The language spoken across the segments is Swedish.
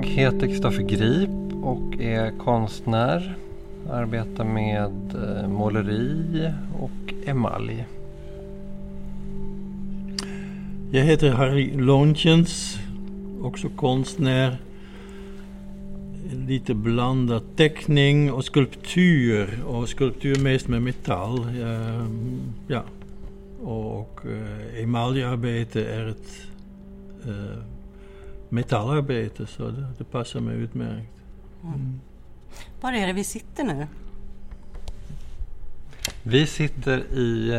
Jag heter Kristoffer Grip och är konstnär. Arbetar med eh, måleri och emalj. Jag heter Harry Lontjens, också konstnär. Lite blandat teckning och skulptur. Och skulptur mest med metall. Ehm, ja. Och eh, emaljarbete är ett eh, metallarbete så det, det passar mig utmärkt. Mm. Var är det vi sitter nu? Vi sitter i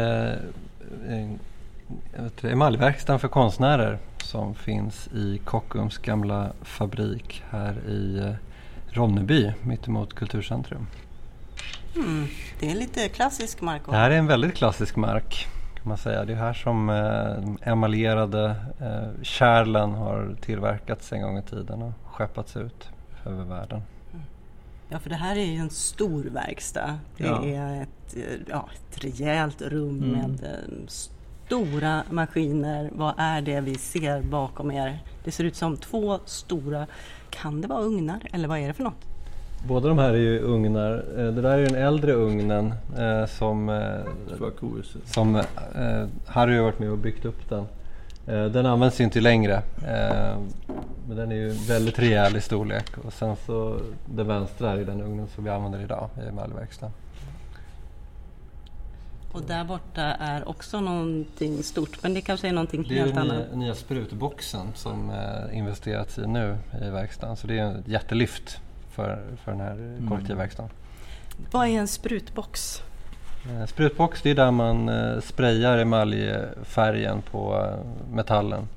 eh, emaljverkstaden för konstnärer som finns i Kockums gamla fabrik här i eh, Ronneby mittemot Kulturcentrum. Mm, det är lite klassisk mark. Det här är en väldigt klassisk mark kan man säga. Det är här som eh, emaljerade eh, kärlen har tillverkats en gång i tiden och skeppats ut över världen. Ja, för det här är ju en stor verkstad. Det ja. är ett, ja, ett rejält rum mm. med eh, stora maskiner. Vad är det vi ser bakom er? Det ser ut som två stora, kan det vara ugnar eller vad är det för något? Båda de här är ju ugnar. Eh, det där är den äldre ugnen eh, som, eh, som eh, Harry har varit med och byggt upp den. Den används ju inte längre. Men den är ju väldigt rejäl i storlek. Och sen så den vänstra är den ugnen som vi använder idag i emaljverkstaden. Och där borta är också någonting stort, men det kanske är någonting helt annat? Det är den nya, nya sprutboxen som eh, investerats i nu i verkstaden. Så det är ett jättelyft för, för den här mm. kollektivverkstaden. Vad är en sprutbox? Eh, sprutbox det är där man eh, sprayar emaljfärgen på eh, metallen.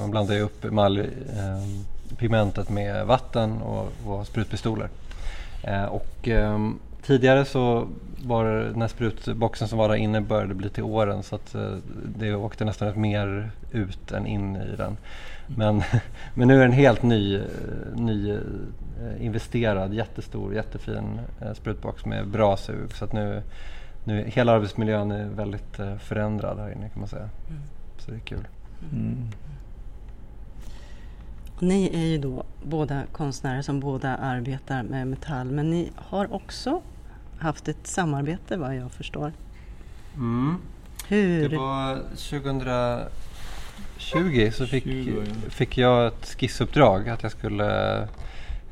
Man blandar upp emaljpigmentet med vatten och, och sprutpistoler. Och, tidigare så var den här sprutboxen som var där inne började bli till åren så att det åkte nästan mer ut än in i den. Men, men nu är den helt ny, ny investerad, jättestor, jättefin eh, sprutbox med bra sug. Så att nu, nu, hela arbetsmiljön är väldigt eh, förändrad här inne kan man säga. Mm. Så det är kul. Mm. Ni är ju då båda konstnärer som båda arbetar med metall men ni har också haft ett samarbete vad jag förstår. Mm. Hur? Det var 2020 så fick, fick jag ett skissuppdrag att jag skulle Eh,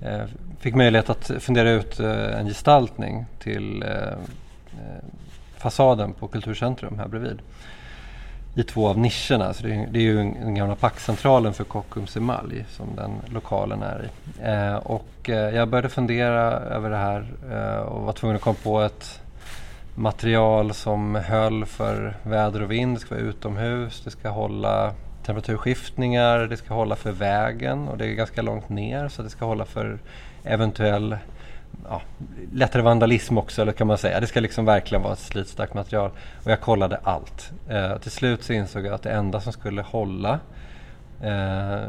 Eh, fick möjlighet att fundera ut eh, en gestaltning till eh, fasaden på Kulturcentrum här bredvid. I två av nischerna, så det är, det är ju den gamla packcentralen för Kockums emalj som den lokalen är i. och jag började fundera över det här och var tvungen att komma på ett material som höll för väder och vind. Det ska vara utomhus, det ska hålla temperaturskiftningar, det ska hålla för vägen och det är ganska långt ner så det ska hålla för eventuell ja, lättare vandalism också eller kan man säga. Det ska liksom verkligen vara ett slitstarkt material. Och jag kollade allt. Eh, till slut så insåg jag att det enda som skulle hålla eh,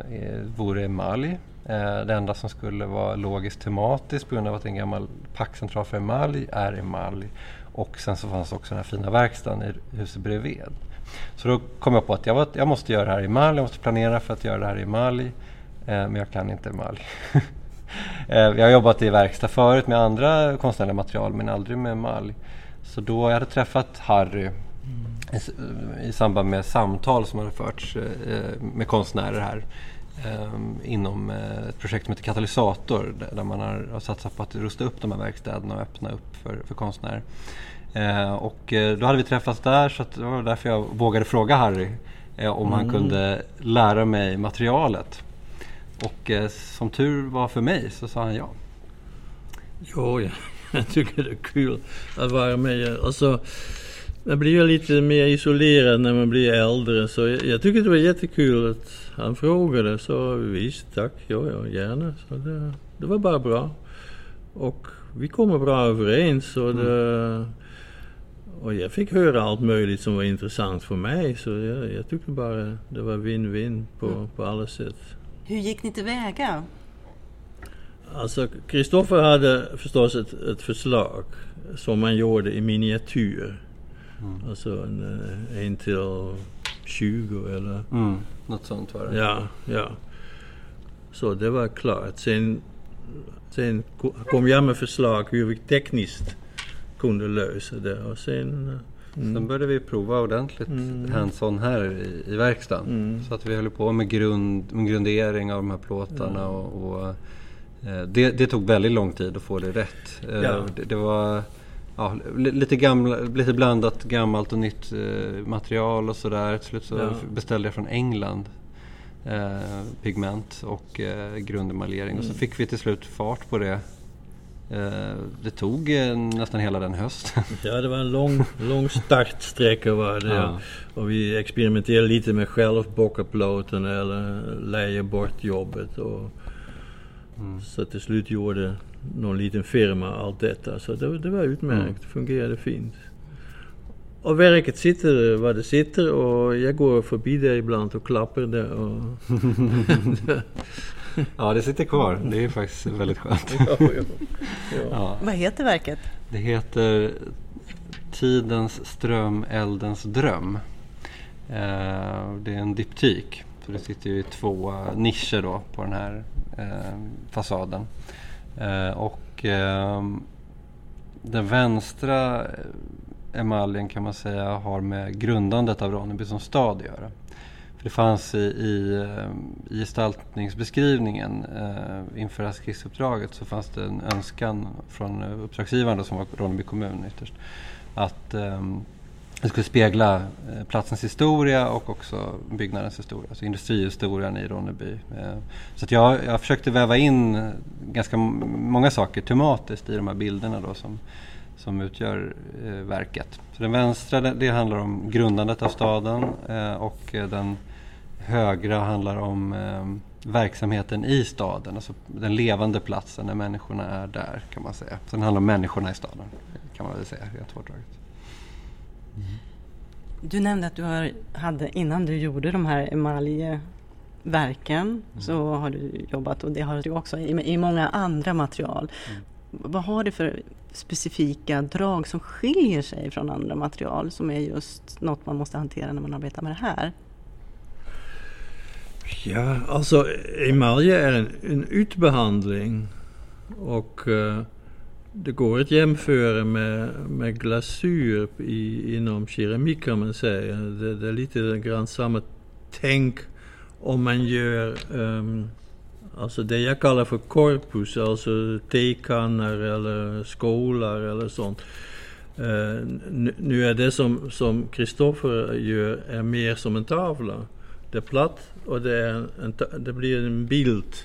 vore emalj. Eh, det enda som skulle vara logiskt tematiskt på grund av att en gammal packcentral för emalj är emalj. Och sen så fanns också den här fina verkstaden i huset bredvid. Så då kom jag på att jag, var, jag måste göra det här i emalj, jag måste planera för att göra det här i emalj. Eh, men jag kan inte emalj. eh, jag har jobbat i verkstad förut med andra konstnärliga material men aldrig med emalj. Så då jag hade träffat Harry i, i, samband med samtal som hade förts eh, eh med konstnärer här eh, inom eh, ett projekt som heter Katalysator där man har, har satsat på att rusta upp de här verkstäderna och öppna upp för, för konstnärer. Eh, och eh, då hade vi träffats där så det var därför jag vågade fråga Harry eh, om mm. han kunde lära mig materialet. Och som tur var för mig så sa han ja. Jo, ja. jag tycker det är kul att vara med. Alltså, man blir ju lite mer isolerad när man blir äldre så jag, jag tycker det var jättekul att han frågade. Så visst, tack, ja, ja, gärna. Så det, det var bara bra. Och vi kommer bra överens. Och det, mm. Och jag fick höra allt möjligt som var intressant för mig. Så jag, jag tyckte bara det var win-win på, mm. på alla sätt. Hur gick ni tillväga? Alltså, Kristoffer hade förstås ett, ett, förslag som man gjorde i miniatyr. Mm. Alltså en, eh, en till 20 eller... Mm. Något sånt var det. Ja, ja. Så det var klart. Sen, sen kom jag med förslag hur vi tekniskt kunde lösa det. Och sen, mm. sen började vi prova ordentligt mm. hands-on här i, i verkstaden. Mm. Så att vi höll på med, grund, med grundering av de här plåtarna. Mm. Och, och eh, det, det, tog väldigt lång tid att få det rätt. Eh, ja. Det, det, var ja, lite, gamla, lite blandat gammalt och nytt eh, material och sådär. Till slut så ja. beställde jag från England eh, pigment och eh, grundemaljering. Mm. Och så mm. fick vi till slut fart på det. Eh, det tog eh, nästan hela den hösten. Ja, det var en lång, lång startsträcka var det. Ja. Och vi experimenterade lite med självbockarplåten eller leja bort jobbet. Och, mm. Så till slut gjorde någon liten firma allt detta. Så det, det var utmärkt, mm. fungerade fint. Och verket sitter var det sitter och jag går förbi där ibland och klappar det. Och ja, det sitter kvar. Det är faktiskt väldigt skönt. ja, ja. Ja. Vad heter verket? Det heter Tidens ström, eldens dröm. Eh, det är en diptyk. Så det sitter ju i två nischer då på den här eh, fasaden. Eh, och den vänstra emaljen kan man säga har med grundandet av Ronneby som stad att göra. För det fanns i, i, eh, i gestaltningsbeskrivningen eh, inför det här skissuppdraget så fanns det en önskan från eh, uppdragsgivaren som var Ronneby kommun ytterst att eh, det skulle spegla eh, platsens historia och också byggnadens historia, alltså industrihistorien i Ronneby. Eh, så att jag, jag försökte väva in eh, ganska många saker tematiskt i de här bilderna då som, som utgör eh, verket. Så den vänstra det, det, handlar om grundandet av staden eh, och den högra handlar om eh, verksamheten i staden, alltså den levande platsen när människorna är där kan man säga. Så den handlar om människorna i staden kan man väl säga rätt hårdraget. Mm. Du nämnde att du har, hade, innan du gjorde de här emaljverken mm. så har du jobbat och det har du också i, i många andra material. Mm. Vad har det för specifika drag som skiljer sig från andra material som är just något man måste hantera när man arbetar med det här? Ja, alltså emalje är en, en utbehandling och uh, det går att jämföra med, med glasyr i, inom keramik kan man säga. Det, det är lite grann samma tänk om man gör um, Alltså det jag kallar för korpus, alltså tekannor eller skålar eller sånt. Uh, nu är det som, som Kristoffer gör är mer som en tavla. Det är platt och det, är en, det blir en bild.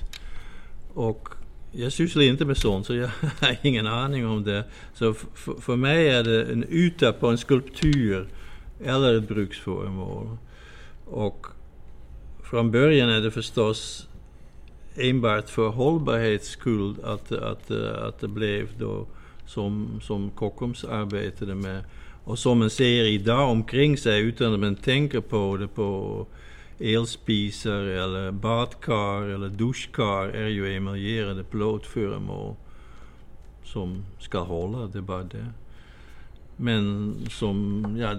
Och jag sysslar inte med sånt så jag har ingen aning om det. Så för mig är det en yta på en skulptur eller ett bruksföremål. Och från början är det förstås enbart för hållbarhets skull att, att, att det blev då som, som Kockums arbetade med. Och som man ser idag omkring sig utan att man tänker på det på elspisar eller badkar eller duschkar är ju emaljerade plåtföremål som ska hålla, det är bara det. Men som, ja,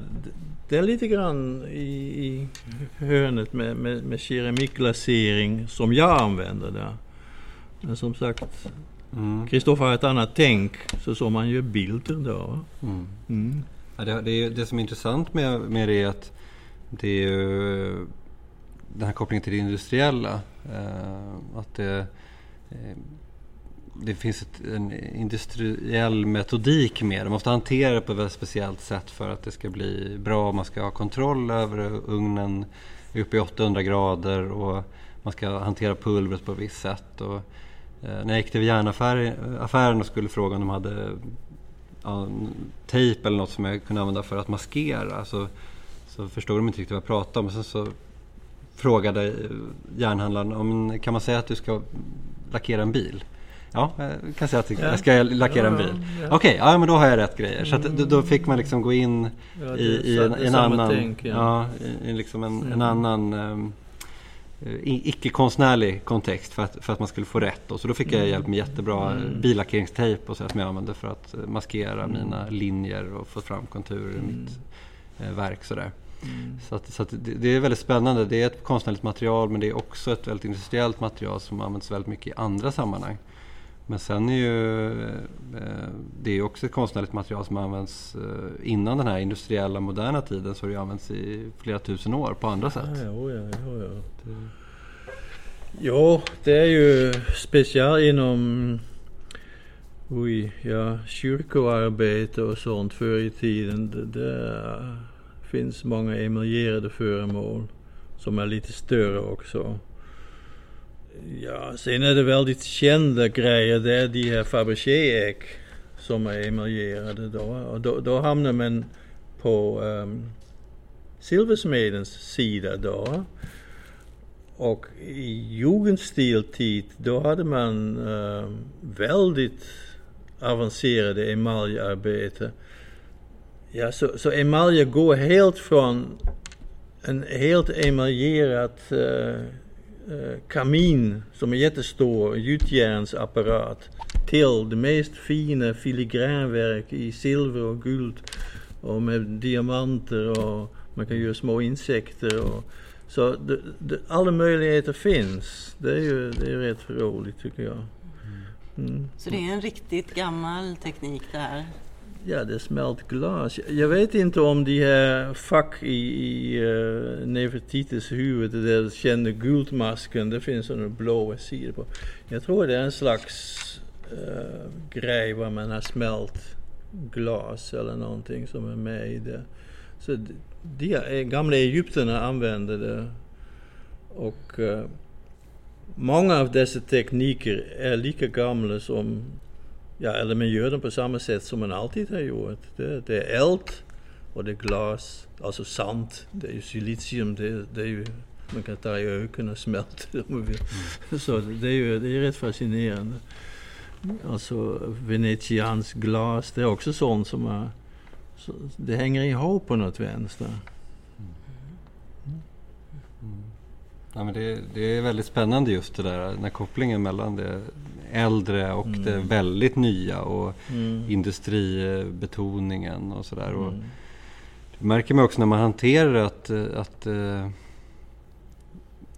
det är lite grann i, i hörnet med, med, med keramikglasering som jag använder där. Men som sagt, Kristoffer mm. har ett annat tänk, så som man gör bilder då. Mm. Mm. Ja, det, det, det, som är intressant med, med det är att det är ju den här kopplingen till det industriella. Eh, att det, eh, det finns ett, en industriell metodik med det. Man måste hantera det på ett väldigt speciellt sätt för att det ska bli bra. Man ska ha kontroll över ugnen uppe i 800 grader och man ska hantera pulvret på ett visst sätt. Och, eh, när jag gick till järnaffären och skulle fråga om de hade ja, tejp eller något som jag kunde använda för att maskera så, så förstod de inte riktigt vad jag pratade om. Sen så frågade järnhandlaren kan man säga att du ska lackera en bil? Ja, jag kan säga att jag ska lackera en bil. Okej, okay, ja men då har jag rätt grejer. Så att, då, fick man liksom gå in i, i en, en annan, tänk, ja. i, liksom en, mm. en annan um, icke-konstnärlig kontext för att, för att man skulle få rätt. Då. Så då fick jag hjälp med jättebra mm. billackeringstejp och så som jag använde för att maskera mm. mina linjer och få fram konturer i mitt eh, verk. Sådär. Mm. Så, att, så att det, det, är väldigt spännande. Det är ett konstnärligt material men det är också ett väldigt industriellt material som används väldigt mycket i andra sammanhang. Men sen är ju eh, det är också ett konstnärligt material som används eh, innan den här industriella moderna tiden så har det använts i flera tusen år på andra sätt. Ja, ja, ja, ja. Det... Jo, det är ju speciellt inom oj, ja, kyrkoarbete och sånt förr i tiden. Det, det finns många emeljerade föremål som är lite större också. Ja, sen är det väldigt kända grejer. Det är de här Fabergé-ägg som är emaljerade då. Och då, då hamnar man på um, silversmedens sida då. Och i jugendstiltid då hade man um, väldigt avancerade emaljarbete. Ja, så, så emaljer går helt från en helt emaljerad uh, eh, Eh, kamin som är jättestor, gjutjärnsapparat till det mest fina filigranverk i silver och guld och med diamanter och man kan göra små insekter och så det, det, alla möjligheter finns. Det är ju det är rätt roligt tycker jag. Mm. Så det är en riktigt gammal teknik det här? Ja, det är smält glas. Jag vet inte om de här fack i, i uh, Nefertitis huvud, den kända guldmasken, det finns en blå sida på. Jag tror det är en slags uh, grej var man har smält glas eller någonting som är med i det. Så de e, gamla egyptierna använde det. Och uh, många av dessa tekniker är lika gamla som, ja, eller man gör dem på samma sätt som man alltid har gjort. Det, det är eld och det är glas, alltså sand, det är ju silicium, det, det är ju, man kan ta i ögonen och smälta det om man vill. Mm. Så det är ju det är rätt fascinerande. Alltså venetians glas, det är också sånt som är så det hänger ihop på något vänster. Mm. Mm. Ja, men det, det, är väldigt spännande just det där, den här kopplingen mellan det äldre och mm. det väldigt nya och mm. industribetoningen och sådär. Mm. Det märker man också när man hanterar att, att eh,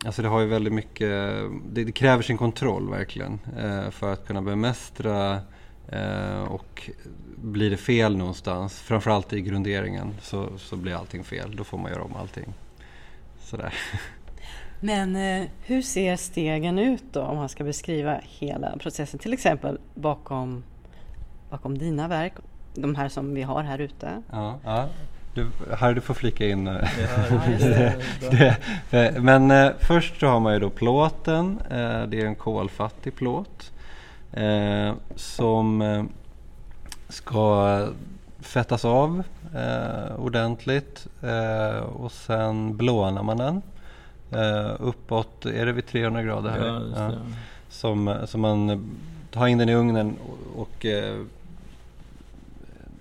Alltså det har ju väldigt mycket, det, det kräver sin kontroll verkligen eh, för att kunna bemästra eh, och blir det fel någonstans, framförallt i grunderingen, så, så blir allting fel. Då får man göra om allting. Sådär. Men eh, hur ser stegen ut då om man ska beskriva hela processen? Till exempel bakom, bakom dina verk, de här som vi har här ute. Ja, ja. Du, Harry, du får flika in. Ja, det, det, men eh, först så har man ju då plåten. Eh, det är en kolfattig plåt. Eh, som eh, ska fettas av eh, ordentligt eh, och sen blånar man den eh, uppåt, är det vid 300 grader här? Ja, ja. Som, som man tar in den i ugnen och, och eh,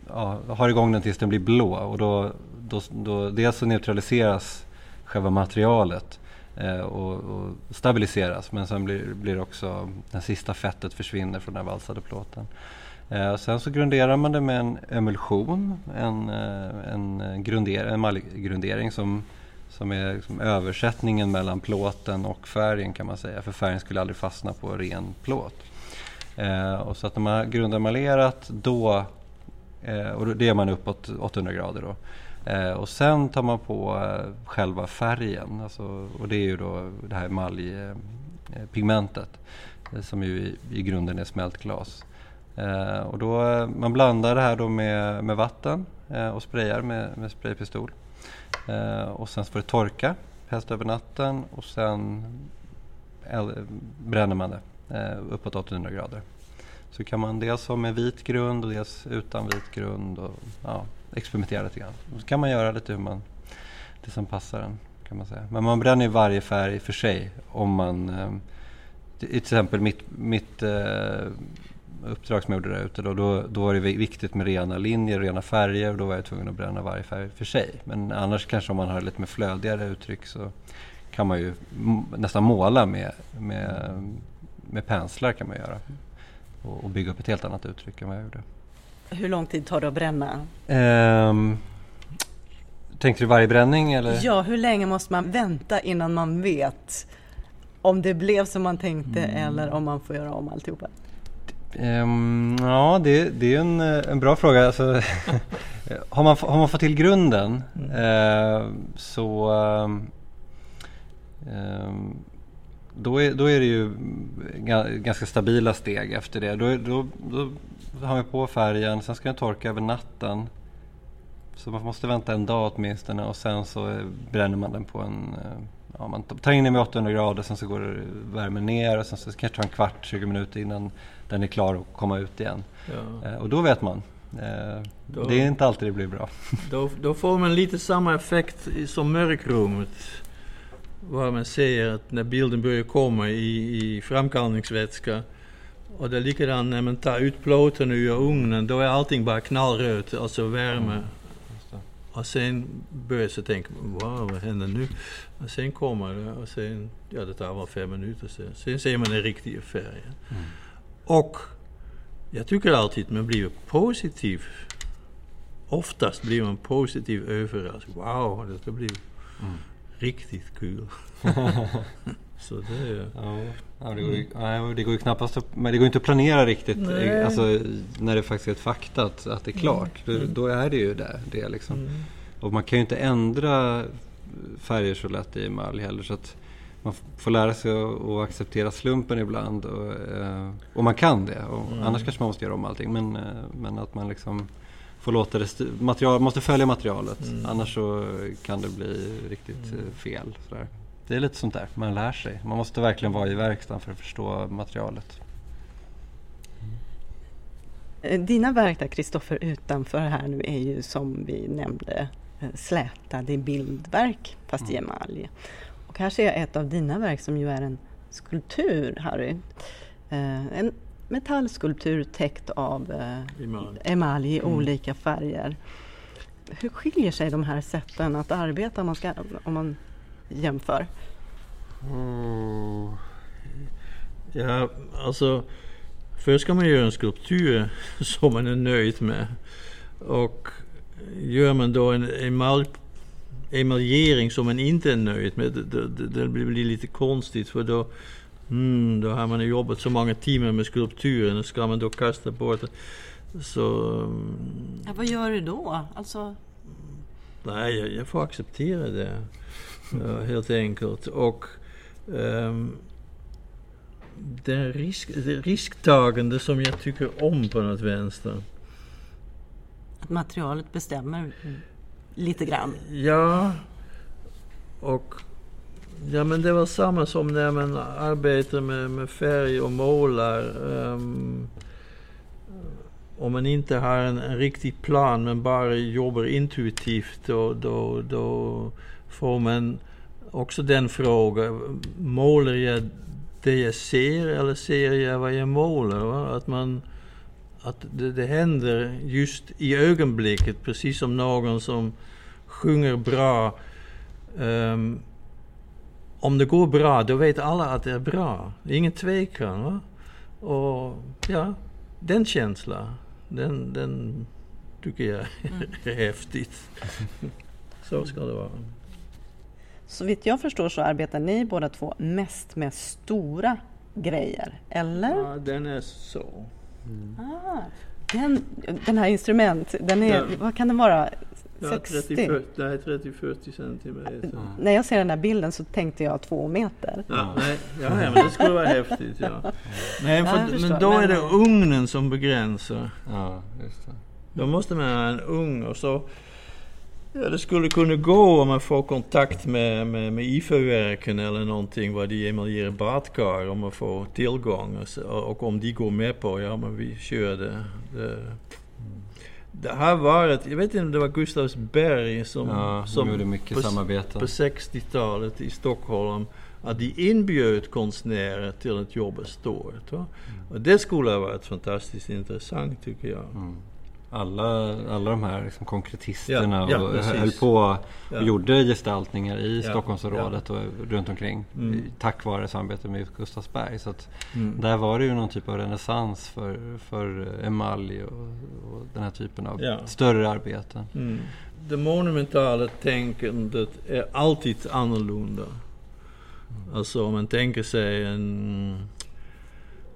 ja, har igång den tills den blir blå och då, då, då dels så neutraliseras själva materialet eh, och, och, stabiliseras men sen blir, blir också det sista fettet försvinner från den valsade plåten. Eh, sen så grunderar man det med en emulsion, en, eh, en, grunder, en malgrundering som, som är liksom översättningen mellan plåten och färgen kan man säga. För färgen skulle aldrig fastna på ren plåt. Eh, och så att när man har grundemaljerat då, eh, och det är man uppåt 800 grader då. Eh, och sen tar man på eh, själva färgen, alltså, och det är ju då det här emaljpigmentet eh, som ju i, i grunden är smält glas. Eh, och då, eh, man blandar det här då med, med vatten eh, och sprayar med, med spraypistol. Eh, och sen får det torka, helst över natten och sen bränner man det eh, uppåt 800 grader. Så kan man dels ha med vit grund och dels utan vit grund och ja, experimentera lite grann. Så kan man göra lite hur man, det som passar en. Kan man säga. Men man bränner ju varje färg för sig. Om man, eh, till exempel mitt, mitt eh, uppdrag som jag gjorde där ute då, då, då var det viktigt med rena linjer, rena färger och då var jag tvungen att bränna varje färg för sig. Men annars kanske om man har lite mer flödigare uttryck så kan man ju nästan måla med, med, med penslar kan man göra och, och, bygga upp ett helt annat uttryck än vad jag gjorde. Hur lång tid tar det att bränna? Um, Tänkte du varje bränning eller? Ja, hur länge måste man vänta innan man vet om det blev som man tänkte mm. eller om man får göra om alltihopa? Um, ja, det, det är en, en bra fråga. Alltså, har, man, har man fått till grunden mm. eh, så eh, då, är, då är det ju ganska stabila steg efter det. Då, då, då har man på färgen, sen ska den torka över natten. Så man måste vänta en dag åtminstone och sen så bränner man den på en eh, ja, man tar in den med 800 grader, sen så går värmen ner och sen så kanske det ta en kvart, 20 minuter innan den är klar att komma ut igen. Ja. Eh, och då vet man. Eh, då, det är inte alltid det blir bra. Då, då får man lite samma effekt som mörkrummet. Vad man ser att när bilden börjar komma i, i framkallningsvätska och det är likadant när man tar ut plåten ur ugnen, då är allting bara knallrött, alltså värme. Mm. Och sen börjar jag tänka, wow, vad händer nu? Och sen kommer det och sen, ja det tar bara fem minuter sen. Sen ser man den riktiga färgen. Mm. Och jag tycker alltid man blir positiv. Oftast blir man positiv överraskad. Wow, det blir mm. riktigt kul. Så det, ja, det, går ju, nej, det går ju knappast att, men det går inte att planera riktigt alltså, när det faktiskt är ett fakta att, att det är klart. Mm. Då, då, är det ju det. det liksom. Mm. Och man kan ju inte ändra färger så lätt i emalj heller. Så att man får lära sig att, acceptera slumpen ibland. Och, eh, och man kan det. Och mm. Annars kanske man måste göra om allting. Men, eh, men att man liksom får låta det material, måste följa materialet. Mm. Annars så kan det bli riktigt mm. Eh, fel. Sådär. Det är lite sånt där, man lär sig. Man måste verkligen vara i verkstaden för att förstå materialet. Dina verk där Kristoffer utanför här nu är ju som vi nämnde slätade bildverk fast i mm. emalj. Och här ser jag ett av dina verk som ju är en skulptur Harry. Eh, en metallskulptur täckt av eh, emalj i mm. olika färger. Hur skiljer sig de här sätten att arbeta om man, ska, om man jämför? Mm. Ja, alltså först ska man göra en skulptur som man är nöjd med. Och gör man då en emalj, emaljering som man inte är nöjd med, det, det, det blir lite konstigt för då, mm, då har man jobbat så många timmar med skulpturen och ska man då kasta bort det. Så... Mm. Ja, vad gör du då? Alltså... Nej, jag, jag får acceptera det. Helt enkelt. Och um, det, risk, det risktagande som jag tycker om på något vänster. Att materialet bestämmer lite grann? Ja. Och Ja men det var samma som när man arbetar med, med färg och målar. Um, om man inte har en, en riktig plan men bara jobbar intuitivt då, då, då får man också den frågan. Målar jag det jag ser eller ser jag vad jag målar? Va? Att man att det, det händer just i ögonblicket, precis som någon som sjunger bra. Um, om det går bra, då vet alla att det är bra. Det är ingen tvekan. Va? Och ja, den känslan, den, den tycker jag mm. är häftigt. Så ska det vara. Så vitt jag förstår så arbetar ni båda två mest med stora grejer, eller? Ja, den är så. Mm. Ah, den, den här instrument, den är, ja. vad kan den vara? 60? Ja, 30, 30-40 centimeter. När jag ser den här bilden så tänkte jag två meter. Ja, nej, ja men det skulle vara häftigt. Ja. Nej, för, men då är det ugnen som begränsar. Ja, just det. Då måste man ha en ugn och så Ja, det skulle kunna gå om man får kontakt med, med, med IFA-verken eller någonting vad de emaljerar badkar, om man får tillgång. Och, och, om de går med på, ja men vi kör det. Det, det har varit, jag vet inte om det var Gustavsberg som, ja, som gjorde mycket på, samarbete. på 60-talet i Stockholm att de inbjöd konstnärer till att jobba, ett jobb stort. Och det skulle ha varit fantastiskt intressant tycker jag. Mm. Mm. alla, alla de här liksom konkretisterna Ja, ja, och precis. höll på och Ja. gjorde gestaltningar i Ja, Stockholmsområdet och runt omkring. Mm. Tack vare samarbetet med Gustavsberg. Så Mm. där var det ju någon typ av renässans för, för emalj och, och den här typen av större arbeten. Mm. Det monumentala tänkandet är alltid annorlunda. Alltså om man tänker sig en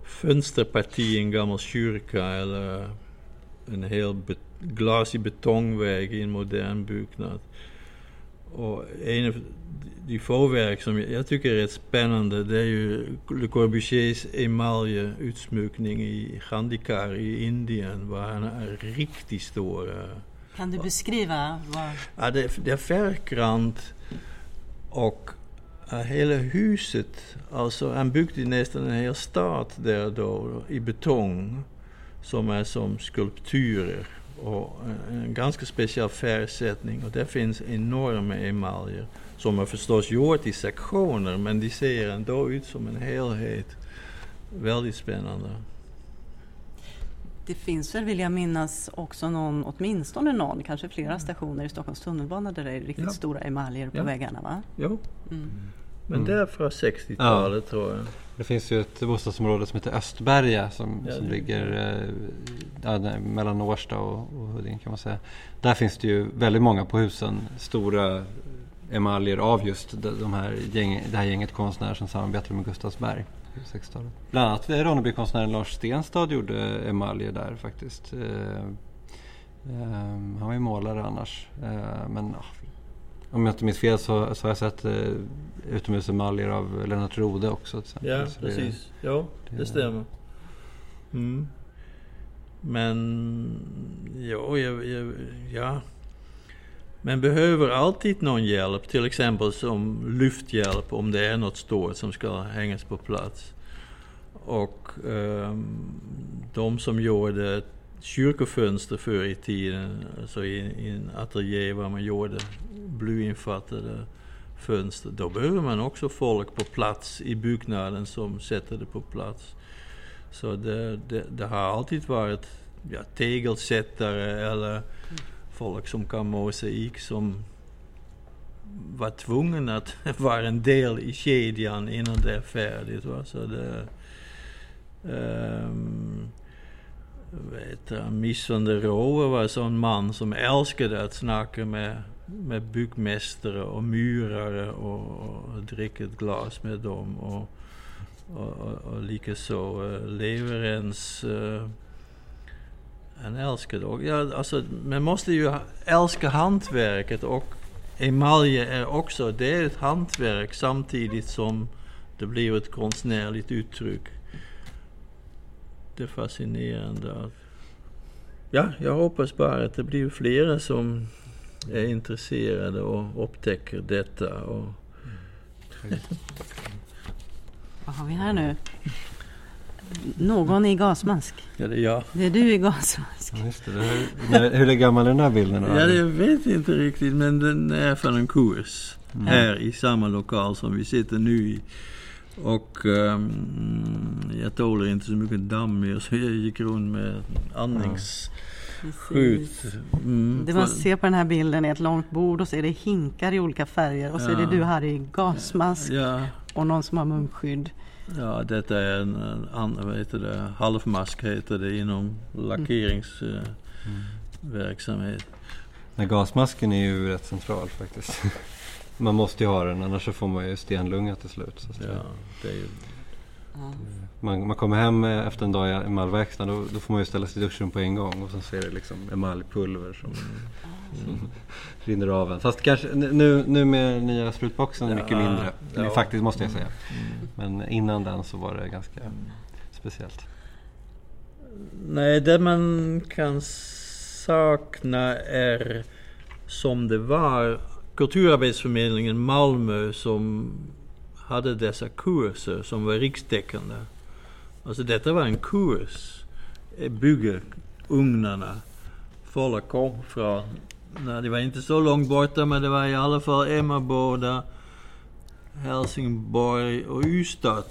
fönsterparti i en gammal kyrka eller en hel be- glasig betongvägg i en modern byggnad. Och en av de få verk som jag, jag tycker är rätt spännande det är ju Le Corbusiers emaljeutsmyckning i Gandhikar i Indien. Var han är riktigt stor. Kan du beskriva vad... Ja, det, det är färggrant och hela huset, alltså han byggde nästan en hel stad där då i betong som är som skulpturer och en, en ganska speciell färgsättning och det finns enorma emaljer som är förstås gjort i sektioner men de ser ändå ut som en helhet. Väldigt spännande. Det finns väl, vill jag minnas, också någon, åtminstone någon, kanske flera stationer i Stockholms tunnelbana där det är riktigt Ja. stora emaljer på Ja. väggarna va? Jo, Mm. Men Mm. det är från 60-talet tror jag. Det finns ju ett bostadsområde som heter Östberga som, Ja, som ligger eh, ja, mellan Årsta och, och Huddinge kan man säga. Där finns det ju väldigt många på husen stora emaljer av just de, de här gäng, det här gänget konstnärer som samarbetade med Gustavsberg på 60-talet. Bland annat Ronnebykonstnären Lars Stenstad gjorde emaljer där faktiskt. Eh, eh, han var ju målare annars. Eh, men ah, om jag inte minns fel så, så har jag sett eh, utomhusemaljer av Lennart Rode också. Ja, Så det- precis. Ja, det- det stämmer. Mm. Men, ja, jag, jag, ja. Man behöver alltid någon hjälp, till exempel som lyfthjälp om det är något stort som ska hängas på plats. Och ehm, de som gjorde kyrkofönster förr i tiden, alltså i, i en ateljé där man gjorde blyinfattade fönster, då behöver man också folk på plats i byggnaden som sätter det på plats. Så det, det, det har alltid varit ja, tegelsättare eller folk som kan mosaik som var tvungna att vara en del i kedjan innan det är färdigt. Va? Så det, um, vet jag, Miss van der Rohe en sån man som älskade att snacka med, med byggmästare och murare och, dricka ett glas med dem. Och, och, och, och likaså uh, Leverens uh, han älskade och, ja, alltså, man måste ju älska hantverket och emalje är också, det är ett hantverk samtidigt som det blir ett konstnärligt uttryck. Det är fascinerande. att- Ja, jag hoppas bara att det blir flera som är intresserade och upptäcker detta. Och, Vad har vi här nu? Någon i gasmask. ja, det är jag. Det är du i gasmask. Ja, just det. när, hur gammal är den här bilden? då? Ja, det jag vet inte riktigt, men den är från en kurs. Här i samma lokal som vi sitter nu i. Och ehm, jag tål inte så mycket damm mer, så jag gick runt med andningsskydd. Mm, Det man för- ser på den här bilden är ett långt bord och så är det hinkar i olika färger och så är det du här i gasmask Ja, och någon som har munskydd. ja, detta är en, en annan, vad heter det, halvmask heter det inom lackeringsverksamhet. Nej, gasmasken är ju rätt central faktiskt. Man måste ju ha den annars så får man ju stenlunga till slut. Så. Ja, det är ju, man, man kommer hem eh, efter en dag i emaljverkstaden då, då får man ju ställa sig i duschen på en gång och sen så är det liksom emaljpulver som, som rinner av en. Fast kanske nu, nu med nya sprutboxen Ja, mycket mindre. ja. Faktiskt måste jag säga. mm. Men innan den så var det ganska speciellt. Nej, det man kan sakna är som det var Kulturarbetsförmedlingen Malmö som hade dessa kurser som var rikstäckande. Alltså detta var en kurs, eh, bygga ugnarna. Folk kom från, nej, det var inte så långt borta men det var i alla fall Emmaboda, Helsingborg och Ystad.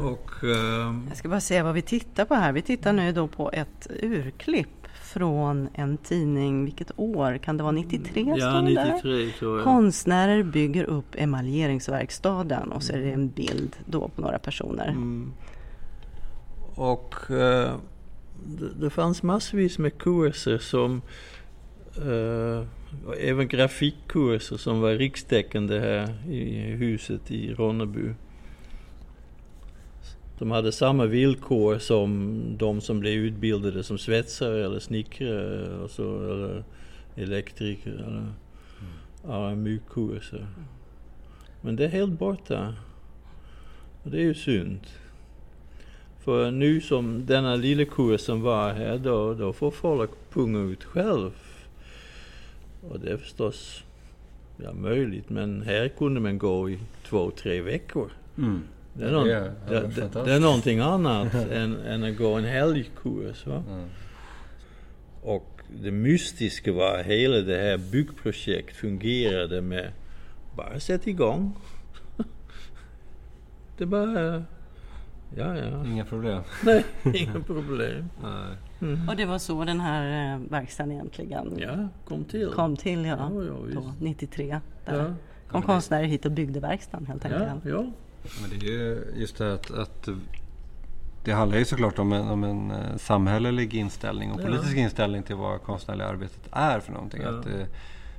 Och ehm, Jag ska bara säga vad vi tittar på här. Vi tittar nu då på ett urklipp från en tidning, vilket år? Kan det vara 93? Ja, 93 tror jag. Konstnärer bygger upp emaljeringsverkstaden och så är det en bild då på några personer. Mm. Och eh, det, det, fanns massvis med kurser som eh, även grafikkurser som var rikstäckande här i huset i Ronneby. De hade samma villkor som de som blev utbildade som svetsare eller snickare och så, eller elektriker eller AMU-kurser. Men det är helt borta. Och det är ju synd. För nu som denna lilla kurs som var här, då, då får folk punga ut själv. Och det är förstås ja, möjligt, men här kunde man gå i två, tre veckor. Mm. Det är, någon, det, är, det, det, är någonting annat än, än att gå en helgkurs. Va? Mm. Och det mystiska var hela det här byggprojektet fungerade med bara sätt igång. det bara... Ja, ja. Inga problem. Nej, inga problem. Nej. Mm. Och det var så den här eh, verkstaden egentligen ja, kom till. Kom till, ja. ja, ja då, 93. Där ja. kom konstnärer hit och byggde verkstaden helt enkelt. Ja, ja. Men det är ju just det att, att det handlar ju såklart om en, om en eh, samhällelig inställning och politisk inställning till vad konstnärliga arbetet är för någonting. Att, eh,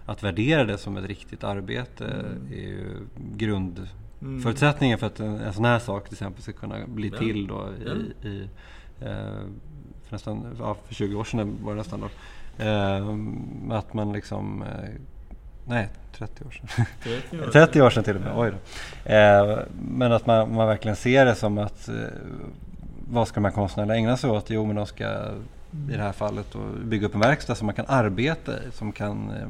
att värdera det som ett riktigt arbete mm. är ju grundförutsättningen mm. för att en, en sån här sak till exempel ska kunna bli till då i, i eh, för nästan, ja, för 20 år sedan var det nästan då. Eh, att man liksom Nej, 30 år sedan. 30 år, 30 år sedan till och med, oj då. Eh, men att man, man verkligen ser det som att eh, vad ska de här konstnärerna ägna sig åt? Jo, men de ska i det här fallet då, bygga upp en verkstad som man kan arbeta i, som kan eh,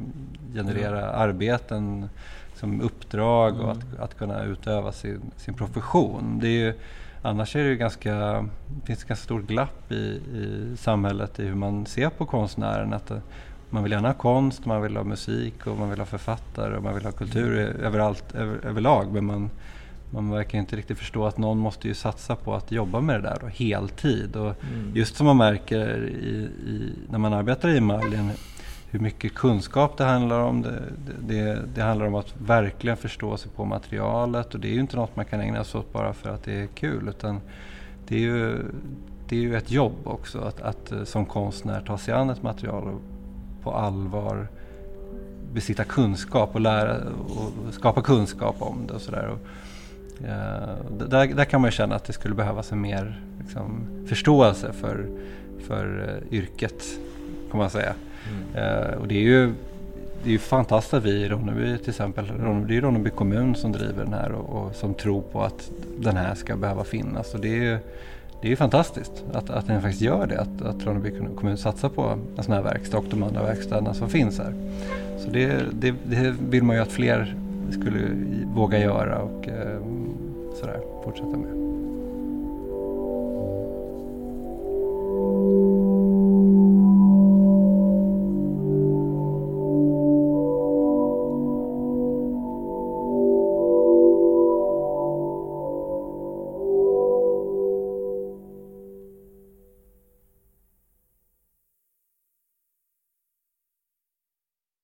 generera mm. arbeten som uppdrag mm. och att, att kunna utöva sin, sin profession. Det är ju, annars är det ju ganska, finns ett ganska stort glapp i, i samhället i hur man ser på konstnären. Att, man vill gärna ha konst, man vill ha musik och man vill ha författare och man vill ha kultur överallt, över, överlag. Men man, man verkar inte riktigt förstå att någon måste ju satsa på att jobba med det där då, heltid. Och mm. Just som man märker i, i, när man arbetar i emaljen hur mycket kunskap det handlar om. Det, det, det, handlar om att verkligen förstå sig på materialet och det är ju inte något man kan ägna sig åt bara för att det är kul utan det är ju, det är ju ett jobb också att, att som konstnär ta sig an ett material och på allvar besitta kunskap och lära och skapa kunskap om det och sådär. Uh, där, där kan man ju känna att det skulle behövas en mer liksom, förståelse för, för uh, yrket, kan man säga. Mm. Uh, och det är ju det är ju fantastiskt att vi i Ronneby till exempel, det är Ronneby kommun som driver den här och, och, som tror på att den här ska behöva finnas. Och det är ju det är ju fantastiskt att, att den faktiskt gör det. Att, att Ronneby kommun satsar på en sån här verkstad och de andra verkstäderna som finns här. Så det, det, det vill man ju att fler skulle våga göra och eh, sådär fortsätta med.